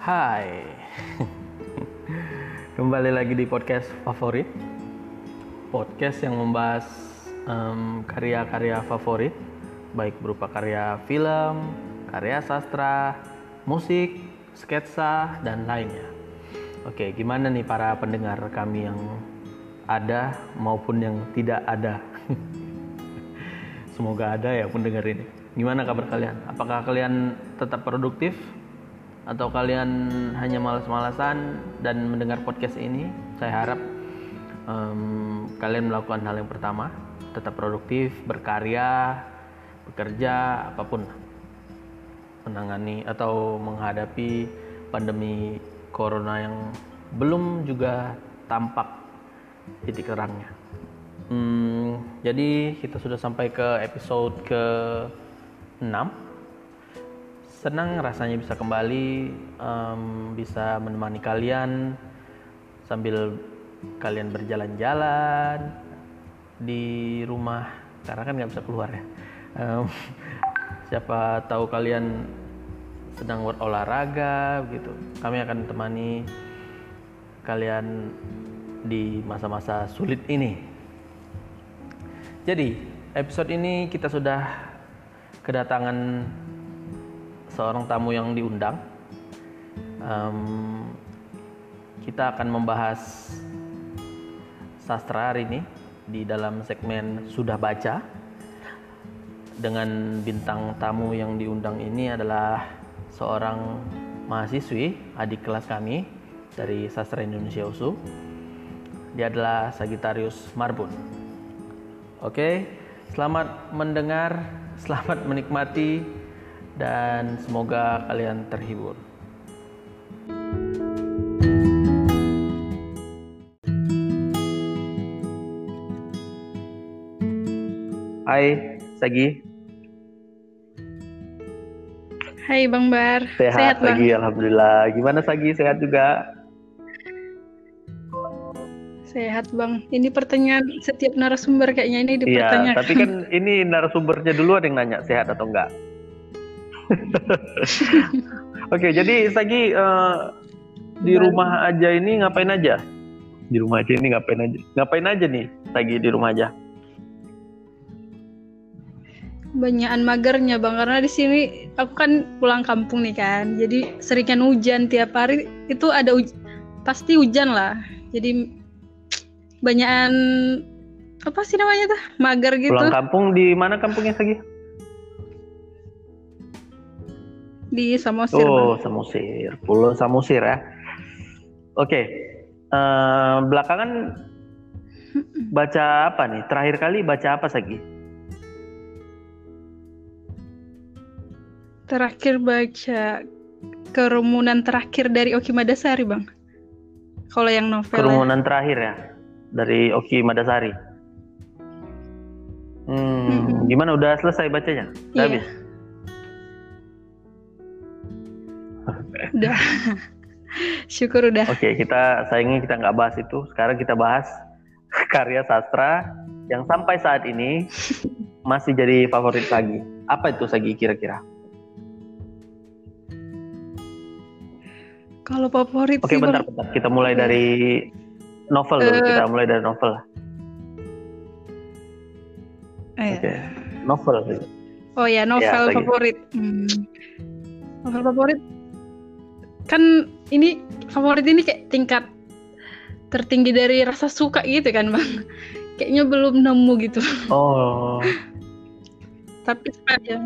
Hai, kembali lagi di podcast favorit, podcast yang membahas em, karya-karya favorit, baik berupa karya film, karya sastra, musik, sketsa, dan lainnya. Oke, gimana nih para pendengar kami yang ada maupun yang tidak ada? Semoga ada ya pendengar ini. Gimana kabar kalian? Apakah kalian tetap produktif atau kalian hanya malas-malasan dan mendengar podcast ini? Saya harap em, kalian melakukan hal yang pertama, tetap produktif, berkarya, bekerja, apa pun menangani atau menghadapi pandemi corona yang belum juga tampak titik terangnya. Hmm, jadi kita sudah sampai ke episode ke 6 Senang rasanya bisa kembali em, bisa menemani kalian sambil kalian berjalan-jalan di rumah karena kan nggak bisa keluar ya. Em, siapa tahu kalian sedang berolahraga gitu. Kami akan temani kalian di masa-masa sulit ini. Jadi, episode ini kita sudah kedatangan seorang tamu yang diundang. Em, kita akan membahas sastra hari ini di dalam segmen sudah baca dengan bintang tamu yang diundang ini adalah seorang mahasiswi adik kelas kami dari sastra Indonesia USU. Dia adalah Sagittarius Marbun. Oke, selamat mendengar, selamat menikmati, dan semoga kalian terhibur. Hai, Sagi. Hai Bang Bar, Sehat, Bang. Sagi, Alhamdulillah. Gimana Sagi? Sehat juga? Sehat Bang. Ini pertanyaan setiap narasumber kayaknya ini Iya, dipertanyakan. tapi kan ini narasumbernya dulu ada yang nanya sehat atau enggak. Oke, jadi Sagi eh, di rumah aja ini ngapain aja? Di rumah aja ini ngapain aja? Ngapain aja nih Sagi di rumah aja? Banyakan magernya Bang karena di sini aku kan pulang kampung nih kan. Jadi seringan hujan tiap hari itu ada huj- pasti hujan lah. Jadi banyakan apa sih namanya tuh? Mager gitu. Pulang kampung di mana kampungnya Sagi? Di Samosir Oh, Bang. Samosir. Pulau Samosir ya. Oke. eh, belakangan baca apa nih? Terakhir kali baca apa Sagi? Terakhir baca kerumunan terakhir dari Oki Madasari Bang. Kalau yang novel ya. Kerumunan terakhir ya dari Oki Madasari. Hmm, gimana udah selesai bacanya? Udah Iya. habis? Udah. Syukur udah. Oke, kita sayangnya kita nggak bahas itu. Sekarang kita bahas karya sastra yang sampai saat ini masih jadi favorit Sagi. Apa itu Sagi kira-kira? Kalau favorit Oke, sih bentar, bentar. Kita mulai Oke. dari novel dulu. Eh. Kita mulai dari novel. Eh, Oke, novel. Oh ya, novel Ya, lagi. favorit. Hmm. Novel favorit. Kan ini favorit ini kayak tingkat tertinggi dari rasa suka gitu kan, Bang. Kayaknya belum nemu gitu. Oh, Tapi sepanjang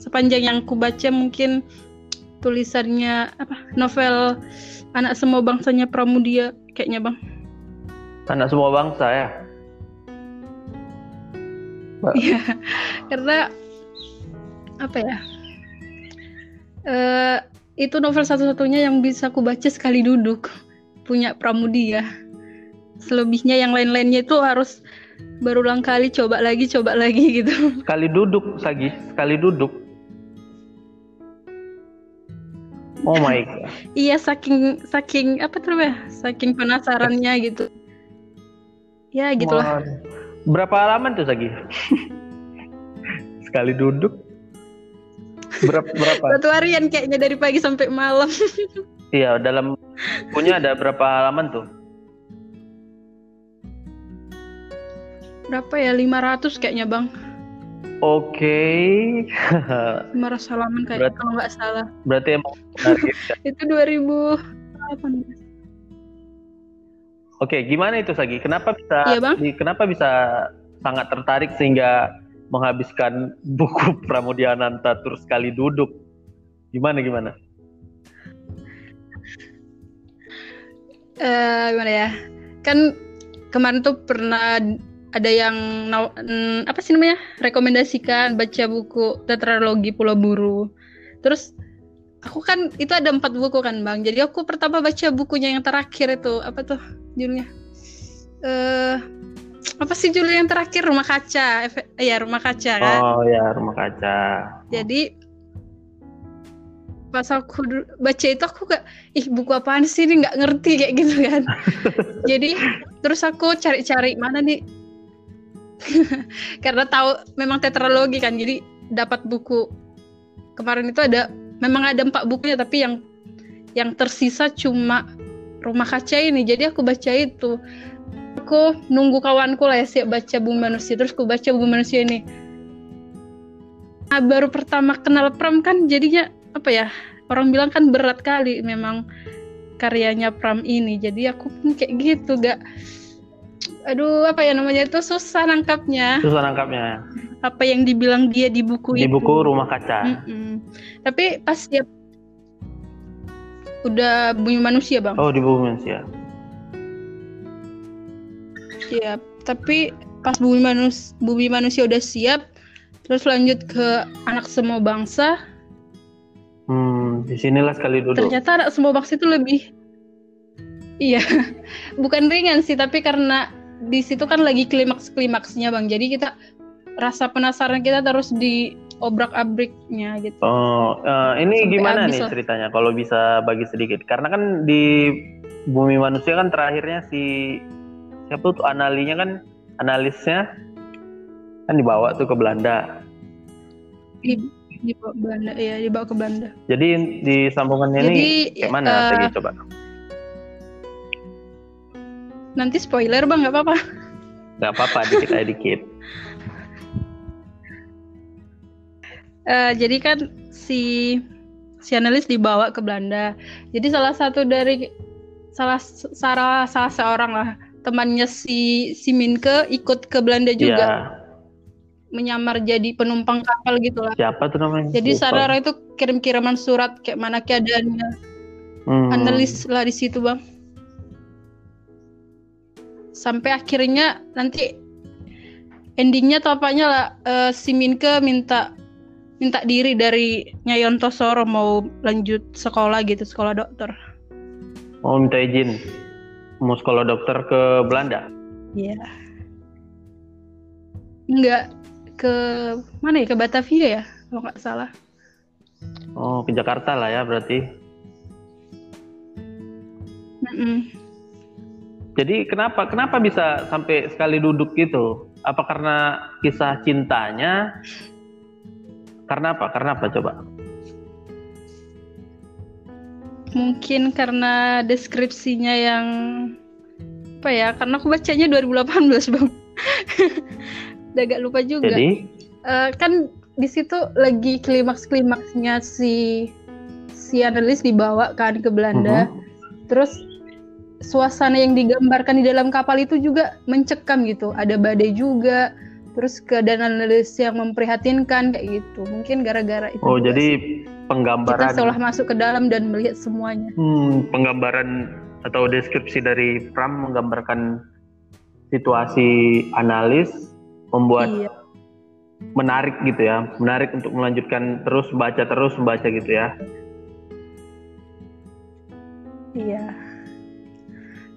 sepanjang yang ku baca mungkin tulisannya apa? Novel Anak Semua Bangsanya Pramudia kayaknya, Bang. anak semua bangsa ya. Iya, karena apa ya? Eh itu novel satu-satunya yang bisa aku baca sekali duduk. Punya Pramudia. Selebihnya yang lain-lainnya itu harus berulang kali coba lagi coba lagi gitu. Sekali duduk, Sagi. Sekali duduk. Oh my god. iya saking saking apa tuh ya? Saking penasarannya gitu. Ya gitulah. Berapa halaman tuh Sagi? Sekali duduk. Berapa berapa? Satu harian kayaknya dari pagi sampai malam. Iya, dalam punya ada berapa halaman tuh? Berapa ya? 500 kayaknya, Bang. Oke. 500 halaman kayak Berat- kalau nggak salah. Berarti emang menarik. ya. Itu 2018. Oke, gimana itu Sagi? Kenapa bisa Iya, Bang. kenapa bisa sangat tertarik sehingga menghabiskan buku Pramudiananta terus sekali duduk? Gimana gimana? eh gimana ya? Kan kemarin tuh pernah ada yang mm, apa sih namanya? rekomendasikan baca buku tetralogi Pulau Buru. Terus aku kan itu ada empat buku kan bang. Jadi aku pertama baca bukunya yang terakhir itu apa tuh judulnya? Eh apa sih judul yang terakhir Rumah Kaca? Efe- Iya Rumah Kaca kan. Oh ya, rumah kaca. Jadi pas aku baca itu aku gak ih buku apaan sih ini nggak ngerti kayak gitu kan. Jadi terus aku cari-cari mana nih karena tahu memang tetralogi kan jadi dapat buku kemarin itu ada memang ada empat bukunya tapi yang yang tersisa cuma rumah kaca ini jadi aku baca itu aku nunggu kawanku lah ya siap baca bumi manusia. Terus aku baca bumi manusia ini. Nah, baru pertama kenal Pram kan jadinya apa ya orang bilang kan berat kali memang karyanya Pram ini. Jadi aku pun kayak gitu gak. Aduh apa ya namanya itu susah nangkapnya. Susah nangkapnya. Apa yang dibilang dia di buku di itu. buku rumah kaca. Mm-mm. tapi pas dia udah bumi manusia bang? Oh, di buku manusia. Siap. Tapi pas bumi manusia, bumi manusia udah siap, terus lanjut ke anak semua bangsa. Hmm, di sinilah sekali duduk. Ternyata anak semua bangsa itu lebih, iya, bukan ringan sih, tapi karena di situ kan lagi klimaks klimaksnya bang. Jadi kita rasa penasaran kita terus di obrak abriknya gitu. Oh, eh, ini Sampai gimana nih lah. ceritanya? Kalau bisa bagi sedikit, karena kan di bumi manusia kan terakhirnya si siapa tuh analinya kan analisnya kan dibawa tuh ke Belanda. Di, dibawa ke Belanda, ya dibawa ke Belanda. Jadi di sambungannya ini Jadi kayak mana? Segi coba. nanti spoiler bang, nggak apa-apa. Gak apa-apa, dikit aja dikit. Eh, jadi kan si si analis dibawa ke Belanda. Jadi salah satu dari salah salah salah seorang lah temannya si si Minke ikut ke Belanda juga Iya. menyamar jadi penumpang kapal gitu lah. Siapa tuh namanya? Jadi saudara itu kirim-kiriman surat kayak mana keadaannya. Hmm. Analis lah di situ, Bang. Sampai akhirnya nanti endingnya apanya lah eh, si Minke minta minta diri dari Nyai Ontosoro mau lanjut sekolah gitu, sekolah dokter. Mau minta izin mau sekolah dokter ke Belanda. Iya. Enggak ke mana ya? Ke Batavia ya, kalau nggak salah. Oh, ke Jakarta lah ya berarti. Mm-mm. Jadi kenapa kenapa bisa sampai sekali duduk gitu? Apa karena kisah cintanya? Karena apa? Karena apa coba? Mungkin karena deskripsinya yang apa ya? Karena aku bacanya 2018 bang. Udah agak lupa juga. Jadi Eh, kan di situ lagi klimaks klimaksnya si si analis dibawa kan ke Belanda. Mhm. Terus suasana yang digambarkan di dalam kapal itu juga mencekam gitu. Ada badai juga. Terus keadaan analis yang memprihatinkan kayak gitu. Mungkin gara-gara itu. oh jadi sih. kita penggambaran seolah masuk ke dalam dan melihat semuanya. hmm, penggambaran atau deskripsi dari Pram menggambarkan situasi analis membuat Iya. menarik gitu ya, menarik untuk melanjutkan terus baca terus membaca gitu ya. Iya.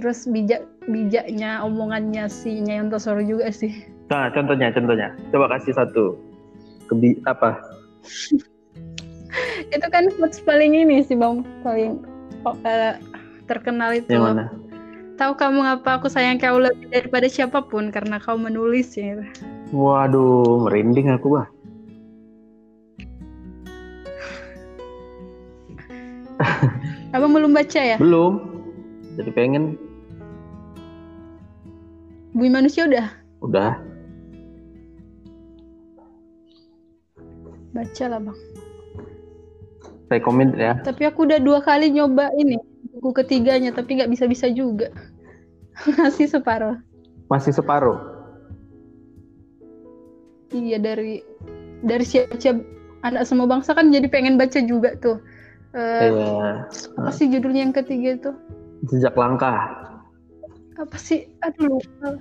Terus bijak bijaknya omongannya si Nyai Ontosoro juga sih. Nah, contohnya, contohnya, coba kasih satu kebi apa? Itu kan quotes paling ini sih Bang, paling oh, eh, terkenal itu. Yang mana? Tahu kamu ngapa aku sayang kau lebih daripada siapa pun karena kau menulis ya. Waduh, merinding aku bah. Abang belum baca ya? Belum. Jadi pengen. Bumi manusia udah Udah. baca lah bang. Recommend ya. Tapi aku udah dua kali nyoba ini buku ketiganya, tapi nggak bisa-bisa juga. Masih separuh. Masih separuh. Iya dari dari siap-siap anak semua bangsa kan jadi pengen baca juga tuh. Eh, Iya. Apa sih judulnya yang ketiga itu? Jejak langkah. Apa sih? Aduh lupa.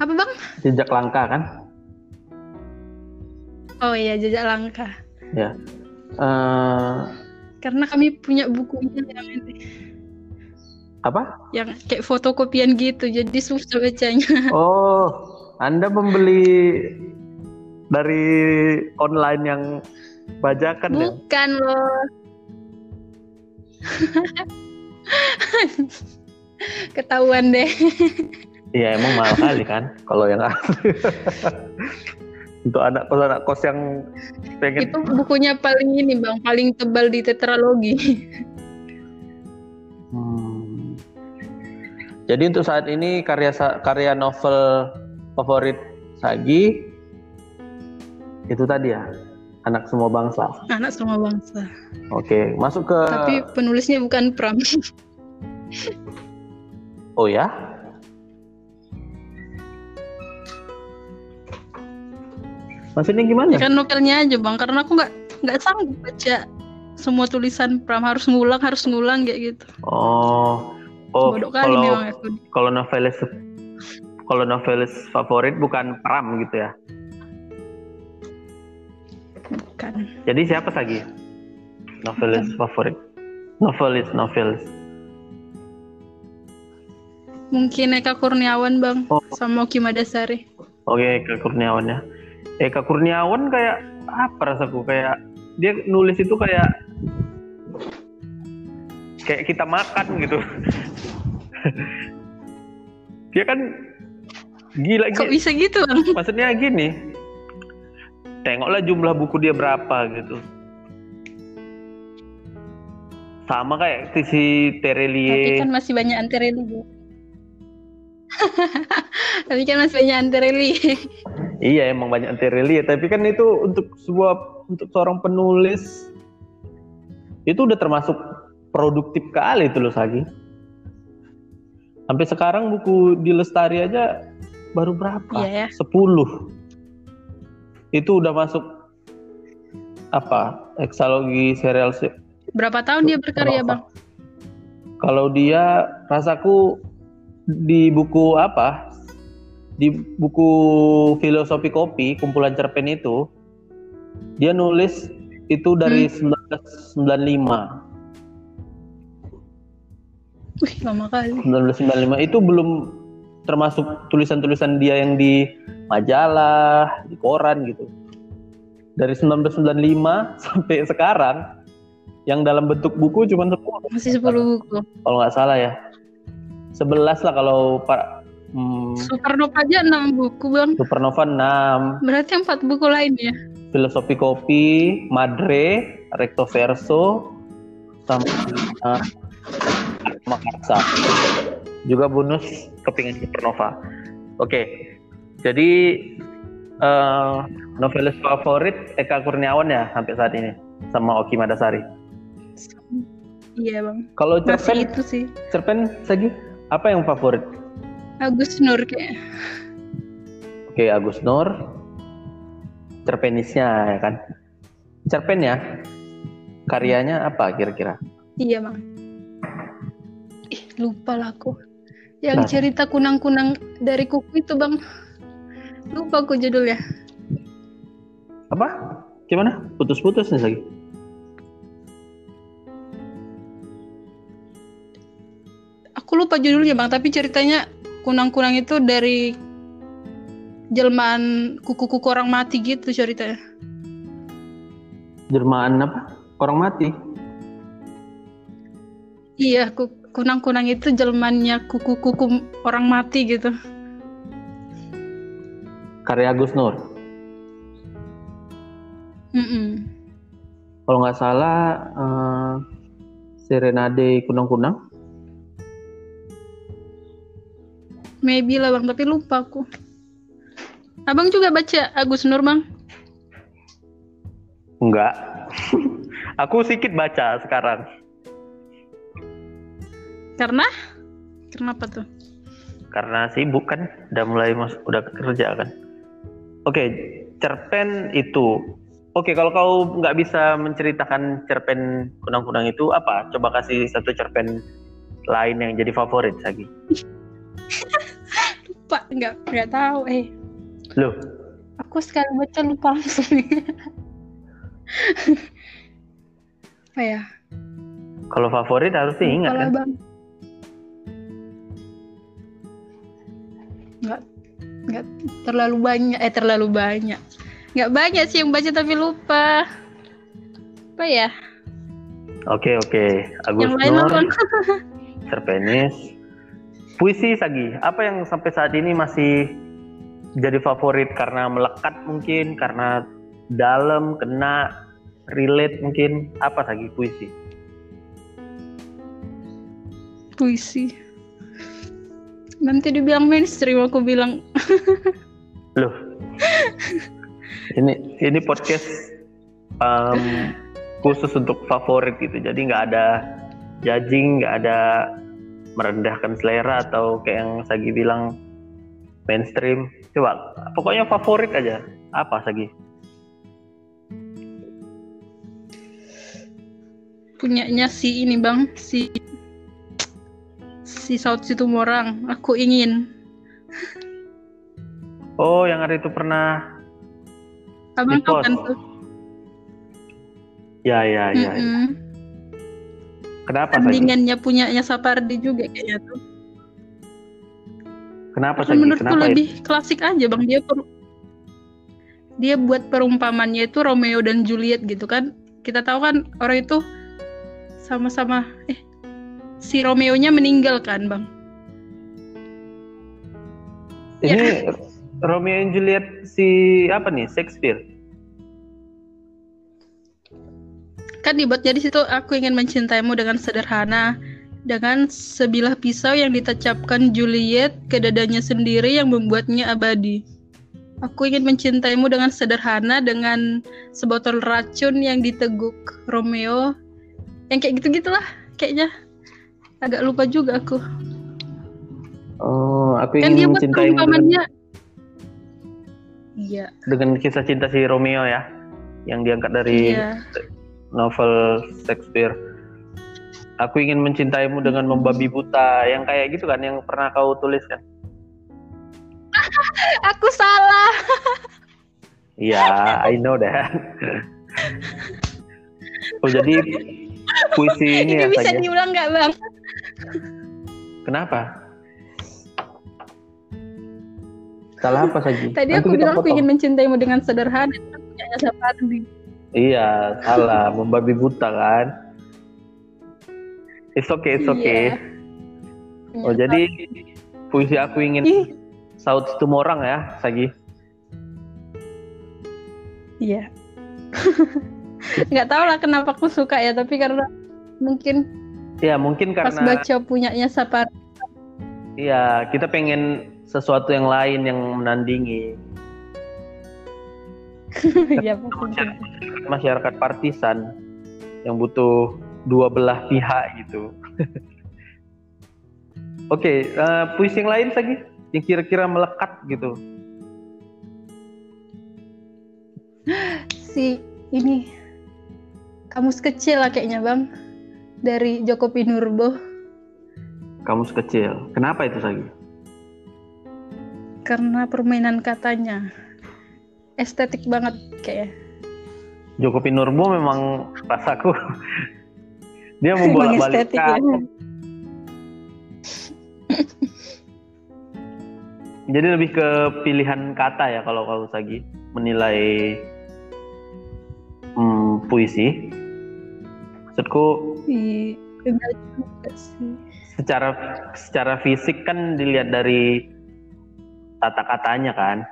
Apa bang? Jejak langkah kan? Oh iya jejak langkah. Ya. Eh, Karena kami punya bukunya yang ini, apa? yang kayak fotokopian gitu, jadi susah bacanya. Oh, Anda membeli dari online yang bajakan ya? Bukan loh. Ketahuan deh. Iya emang mahal kali kan kalau yang asli. Untuk anak kos anak kos yang pengen Itu bukunya paling ini bang, paling tebal di tetralogi. Hmm. Jadi untuk saat ini karya karya novel favorit Sagi itu tadi ya anak semua bangsa. Anak semua bangsa. Oke masuk ke Tapi penulisnya bukan Pram. oh ya maksudnya gimana? kan novelnya aja bang, karena aku nggak nggak sanggup baca semua tulisan Pram harus ngulang harus ngulang kayak gitu. Oh oh Bodoh kalau memang aku. kalau novelis kalau novelis favorit bukan Pram gitu ya? Bukan. Jadi siapa lagi? Novelis favorit? Novelis, novelis. Mungkin Eka Kurniawan bang, Oh. sama Oki Madasari. Oke, Eka Kurniawan ya. Eka Kurniawan kayak apa rasaku kayak dia nulis itu kayak kayak kita makan gitu. dia kan gila Kok gitu. bisa gitu bang? Maksudnya gini. Tengoklah jumlah buku dia berapa gitu. Sama kayak si Tapi Terelie. kan masih banyak antireli. Tapi kan masih banyak antireli. Iya emang banyak Terelie, tapi kan itu untuk sebuah untuk seorang penulis itu udah termasuk produktif kali itu loh Sagi. Sampai sekarang buku di Lestari aja baru berapa? Iya ya. 10. Itu udah masuk apa? Eksalogi serial se- Berapa tahun dia berkarya Apa? bang? Kalau dia rasaku di buku apa? Di buku filosofi kopi, kumpulan cerpen itu, dia nulis itu dari 1995. Wih lama kali. 1995 itu belum termasuk tulisan-tulisan dia yang di majalah, di koran gitu. Dari 1995 sampai sekarang yang dalam bentuk buku cuma 10 Masih 10 buku. kalau nggak salah ya. 11 lah kalau Pak hmm, Supernova aja 6 buku bang. Supernova 6, Berarti 4 buku lainnya. Filosofi Kopi, Madre, Recto Verso, sama uh, Makarsa. Juga bonus kepingan Supernova. Oke, jadi eh, novelis favorit Eka Kurniawan ya sampai saat ini sama Oki Madasari. Iya bang. Kalau Masih cerpen, itu sih. cerpen Sagi, apa yang favorit? Agus Nur kayak. Oke, Agus Nur. Cerpenisnya ya kan. Cerpen ya. Karyanya apa kira-kira? Iya bang. Ih lupa lah aku. Yang Nah. cerita kunang-kunang dari kuku itu bang. Lupa aku judulnya. Apa? Gimana? Putus-putus nih lagi. Aku lupa judulnya bang. Tapi ceritanya kunang-kunang itu dari jelmaan kuku-kuku orang mati gitu ceritanya. Jermaan apa? Orang mati. Iya, ku- kunang-kunang itu jelmannya kuku-kuku orang mati gitu. Karya Agus Nur. Kalau nggak salah, eh, Serenade Kunang-Kunang? Maybe lah bang, tapi lupa aku. Abang juga baca Agus Nur bang? Enggak. aku sedikit baca sekarang. Karena? Kenapa tuh? Karena sibuk kan, udah mulai mas, udah kerja kan. Oke, cerpen itu. Oke, kalau kau nggak bisa menceritakan cerpen kunang-kunang itu apa? Coba kasih satu cerpen lain yang jadi favorit lagi. lupa, nggak nggak tahu eh. Loh, Aku sekali baca lupa langsung. Apa ya? kalau favorit harus diingat Lupa lah, kan? bang. Nggak nggak terlalu banyak eh terlalu banyak. Nggak banyak sih yang baca tapi lupa. Apa ya? Oke oke, Agus yang Nur, apa? Puisi Sagi. Apa yang sampai saat ini masih jadi favorit karena melekat mungkin, karena dalam, kena, relate mungkin. Apa Sagi puisi? Puisi. Nanti dibilang mainstream aku bilang Loh, ini ini podcast um, khusus untuk favorit gitu. Jadi nggak ada judging, nggak ada merendahkan selera atau kayak yang Sagi bilang mainstream. Coba, pokoknya favorit aja. Apa Sagi? punyanya si ini bang si si Saud Situmorang aku ingin Oh, yang hari itu pernah abang kan tuh Ya, ya, ya. ya. Kenapa tandingannya punyanya Sapardi juga kayaknya tuh Kenapa Sagi? menurutku Kenapa lebih itu? klasik aja bang dia per- dia buat perumpamannya itu Romeo dan Juliet gitu kan kita tahu kan orang itu sama-sama eh si Romeo-nya meninggal kan bang Ini Romeo and Juliet si apa nih? Shakespeare. Kan dibuat jadi situ aku ingin mencintaimu dengan sederhana dengan sebilah pisau yang ditancapkan Juliet ke dadanya sendiri yang membuatnya abadi. Aku ingin mencintaimu dengan sederhana dengan sebotol racun yang diteguk Romeo. Yang kayak gitu-gitulah kayaknya. Agak lupa juga aku. Oh, aku Kan dia ingin buat mencintaimu dengan. Iya, dengan kisah cinta si Romeo ya, yang diangkat dari iya. Novel Shakespeare. Aku ingin mencintaimu dengan membabi buta, yang kayak gitu kan, yang pernah kau tulis kan? Aku salah. Iya, I know that. oh jadi puisi ini, Ini, ya bisa saja. diulang nggak bang? Kenapa? Salah apa saja? Tadi aku bilang aku ingin mencintaimu dengan sederhana. Punyanya Sapardi. Iya, salah. Membabi buta kan? It's okay, it's okay. Iya. Oh jadi puisi aku ingin Ih, saut tumorang ya, Sagi. Iya. Nggak tahu lah kenapa aku suka ya, tapi karena mungkin Ya mungkin pas karena baca punyanya Sapar. iya kita pengen sesuatu yang lain yang menandingi Iya pasti. masyarakat partisan yang butuh dua belah pihak gitu. Oke, eh, puisi yang lain Sagi yang kira-kira melekat gitu. Si ini kamus kecil lah kayaknya bang dari Joko Pinurbo Kamus kecil. Kenapa itu Sagi? karena permainan katanya estetik banget kayaknya. Joko Pinurbo memang rasaku dia Emang membolak estetik ya. Jadi lebih ke pilihan kata ya kalau kalau Sagi menilai hmm, puisi. Maksudku Iya, secara secara fisik kan dilihat dari tata katanya kan.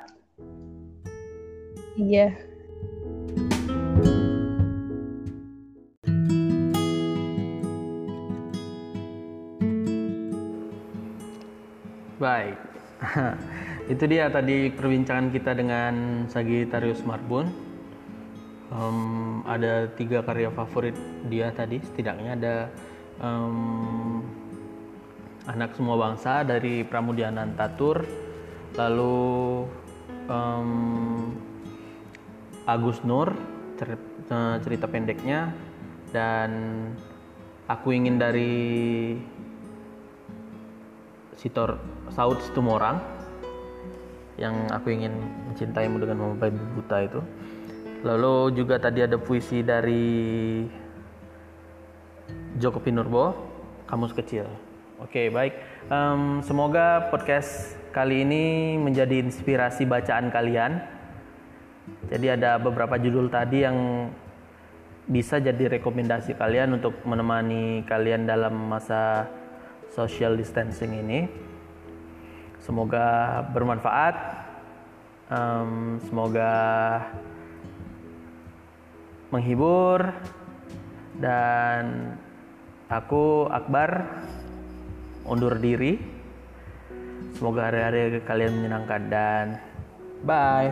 Iya. Baik. Itu dia tadi perbincangan kita dengan Sagittarius Marbun. Um, ada tiga karya favorit dia tadi, setidaknya ada um, anak semua bangsa dari Pramudiana Tatur, lalu um, Agus Nur cerita, cerita pendeknya. Dan aku ingin dari Sitor Saud Situmorang yang aku ingin mencintaimu dengan memapai buta itu. Lalu juga tadi ada puisi dari Joko Pinurbo Kamus Kecil. Oke baik. Um, semoga podcast kali ini menjadi inspirasi bacaan kalian jadi ada beberapa judul tadi yang bisa jadi rekomendasi kalian untuk menemani kalian dalam masa social distancing ini. Semoga bermanfaat. Um, semoga menghibur dan aku Akbar undur diri. Semoga hari-hari kalian menyenangkan dan bye.